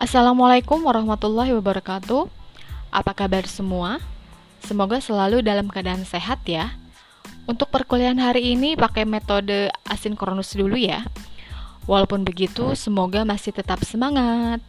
Assalamualaikum warahmatullahi wabarakatuh. Apa kabar semua? Semoga selalu dalam keadaan sehat ya. Untuk perkuliahan hari ini pakai metode asinkronus dulu ya. Walaupun begitu, semoga masih tetap semangat.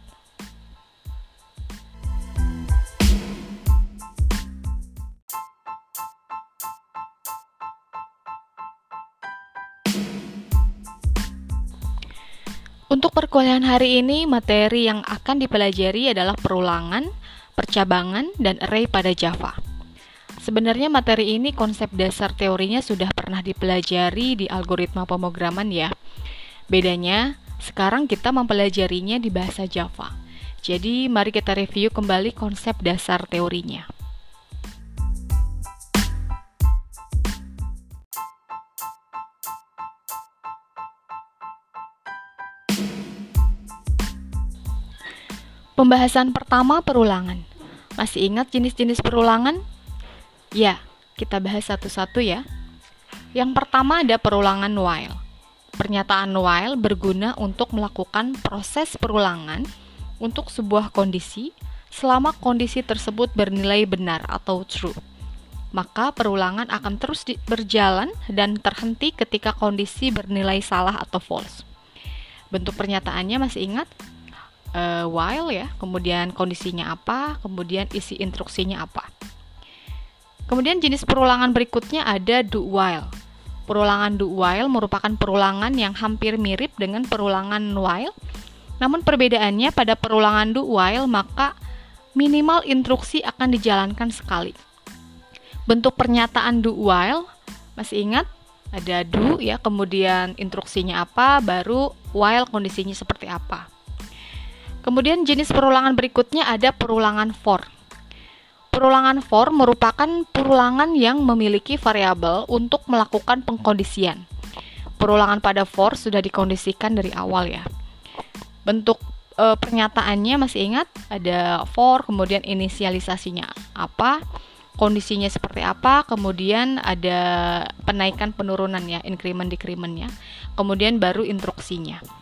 Untuk perkuliahan hari ini, materi yang akan dipelajari adalah perulangan, percabangan, dan array pada Java. Sebenarnya materi ini konsep dasar teorinya sudah pernah dipelajari di algoritma pemrograman ya. Bedanya, sekarang kita mempelajarinya di bahasa Java. Jadi, mari kita review kembali konsep dasar teorinya. Pembahasan pertama perulangan. Masih ingat jenis-jenis perulangan? Ya, kita bahas satu-satu ya. Yang pertama ada perulangan while. Pernyataan while berguna untuk melakukan proses perulangan untuk sebuah kondisi selama kondisi tersebut bernilai benar atau true. Maka perulangan akan terus berjalan dan terhenti ketika kondisi bernilai salah atau false. Bentuk pernyataannya masih ingat? Uh, while ya, kemudian kondisinya apa, kemudian isi instruksinya apa. Kemudian jenis perulangan berikutnya ada do while. Perulangan do while merupakan perulangan yang hampir mirip dengan perulangan while. Namun perbedaannya pada perulangan do while maka minimal instruksi akan dijalankan sekali. Bentuk pernyataan do while masih ingat? Ada do ya, kemudian instruksinya apa, baru while kondisinya seperti apa. Kemudian jenis perulangan berikutnya ada perulangan for. Perulangan for merupakan perulangan yang memiliki variabel untuk melakukan pengkondisian. Perulangan pada for sudah dikondisikan dari awal ya. Bentuk e, pernyataannya masih ingat? Ada for, kemudian inisialisasinya apa, kondisinya seperti apa, kemudian ada penaikan penurunan ya, increment decrement ya. Kemudian baru instruksinya.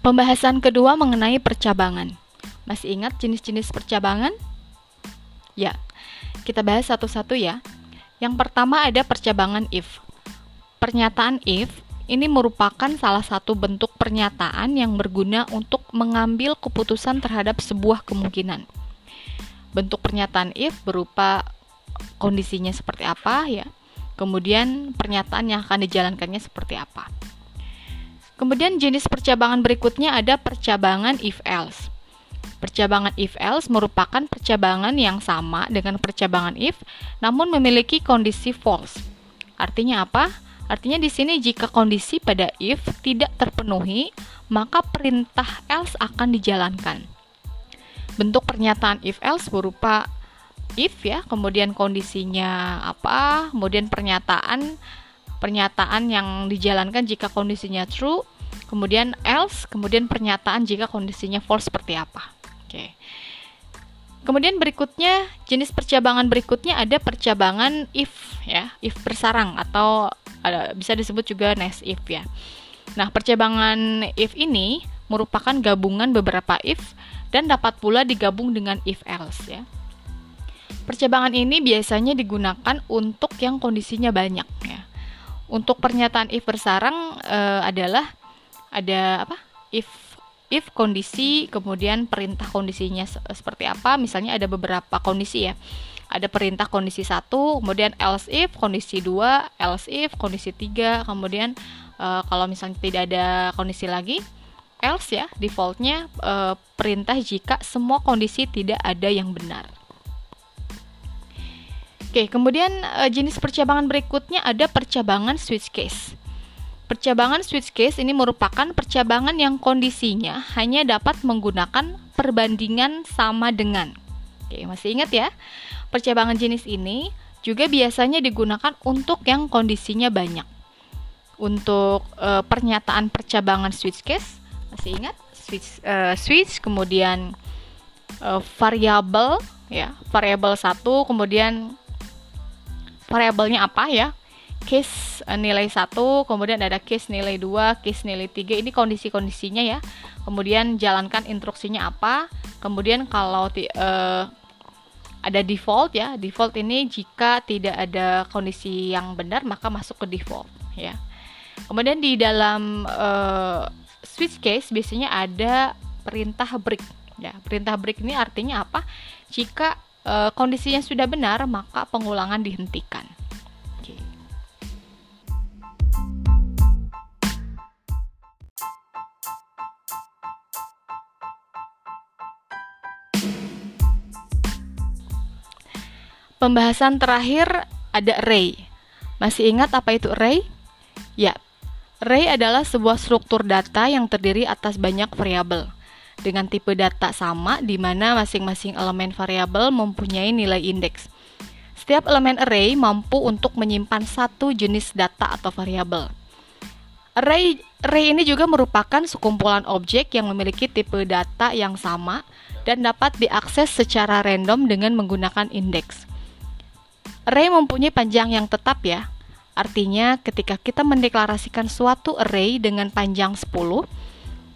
Pembahasan kedua mengenai percabangan. Masih ingat jenis-jenis percabangan? Ya, kita bahas satu-satu ya. Yang pertama ada percabangan if. Pernyataan if ini merupakan salah satu bentuk pernyataan yang berguna untuk mengambil keputusan terhadap sebuah kemungkinan. Bentuk pernyataan if berupa kondisinya seperti apa ya. Kemudian pernyataan yang akan dijalankannya seperti apa. Kemudian jenis percabangan berikutnya ada percabangan if else. Percabangan if else merupakan percabangan yang sama dengan percabangan if namun memiliki kondisi false. Artinya apa? Artinya di sini jika kondisi pada if tidak terpenuhi, maka perintah else akan dijalankan. Bentuk pernyataan if else berupa if ya, kemudian kondisinya apa, kemudian pernyataan pernyataan yang dijalankan jika kondisinya true, kemudian else, kemudian pernyataan jika kondisinya false seperti apa. Oke. Kemudian berikutnya jenis percabangan berikutnya ada percabangan if ya, if bersarang atau ada, bisa disebut juga next if ya. Nah, percabangan if ini merupakan gabungan beberapa if dan dapat pula digabung dengan if else ya. Percabangan ini biasanya digunakan untuk yang kondisinya banyak ya. Untuk pernyataan if bersarang e, adalah ada apa? If if kondisi kemudian perintah kondisinya se seperti apa? Misalnya ada beberapa kondisi ya. Ada perintah kondisi satu, kemudian else if kondisi dua, else if kondisi tiga, kemudian e, kalau misalnya tidak ada kondisi lagi, else ya defaultnya e, perintah jika semua kondisi tidak ada yang benar. Oke, kemudian uh, jenis percabangan berikutnya ada percabangan switch case. Percabangan switch case ini merupakan percabangan yang kondisinya hanya dapat menggunakan perbandingan sama dengan. Oke, masih ingat ya? Percabangan jenis ini juga biasanya digunakan untuk yang kondisinya banyak. Untuk e, pernyataan percabangan switch case, masih ingat? switch uh, switch kemudian uh, variabel ya variabel satu kemudian variabelnya apa ya? Case uh, nilai satu kemudian ada case nilai dua case nilai tiga. Ini kondisi-kondisinya ya. Kemudian jalankan instruksinya apa. Kemudian kalau uh, ada default ya default ini jika tidak ada kondisi yang benar maka masuk ke default ya. Kemudian di dalam uh, switch case biasanya ada perintah break ya. Perintah break ini artinya apa? Jika uh, kondisinya sudah benar maka pengulangan dihentikan Pembahasan terakhir ada array. Masih ingat apa itu array? Ya, array adalah sebuah struktur data yang terdiri atas banyak variabel dengan tipe data sama di mana masing-masing elemen variabel mempunyai nilai indeks. Setiap elemen array mampu untuk menyimpan satu jenis data atau variabel. Array, array ini juga merupakan sekumpulan objek yang memiliki tipe data yang sama dan dapat diakses secara random dengan menggunakan indeks. Array mempunyai panjang yang tetap ya. Artinya ketika kita mendeklarasikan suatu array dengan panjang 10,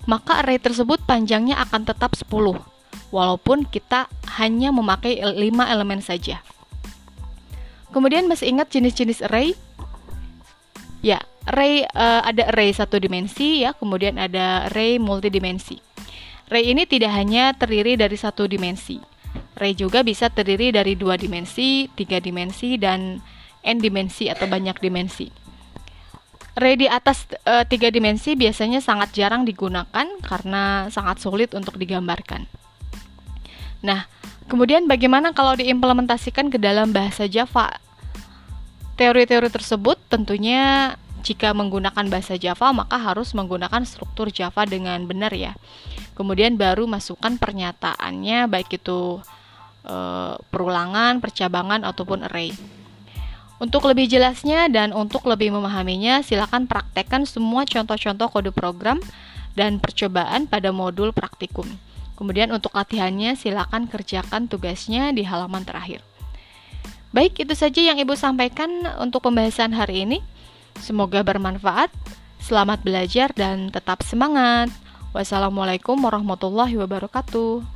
maka array tersebut panjangnya akan tetap 10 walaupun kita hanya memakai 5 elemen saja. Kemudian masih ingat jenis-jenis array? Ya, array uh, ada array satu dimensi ya, kemudian ada array multidimensi. Array ini tidak hanya terdiri dari satu dimensi, Ray juga bisa terdiri dari dua dimensi, tiga dimensi, dan n dimensi atau banyak dimensi. Ray di atas e, tiga dimensi biasanya sangat jarang digunakan karena sangat sulit untuk digambarkan. Nah, kemudian bagaimana kalau diimplementasikan ke dalam bahasa Java? Teori-teori tersebut tentunya jika menggunakan bahasa Java maka harus menggunakan struktur Java dengan benar ya. Kemudian baru masukkan pernyataannya baik itu e, perulangan, percabangan, ataupun array. Untuk lebih jelasnya dan untuk lebih memahaminya, silakan praktekkan semua contoh-contoh kode program dan percobaan pada modul praktikum. Kemudian untuk latihannya, silakan kerjakan tugasnya di halaman terakhir. Baik, itu saja yang Ibu sampaikan untuk pembahasan hari ini. Semoga bermanfaat. Selamat belajar dan tetap semangat. Wassalamualaikum warahmatullahi wabarakatuh.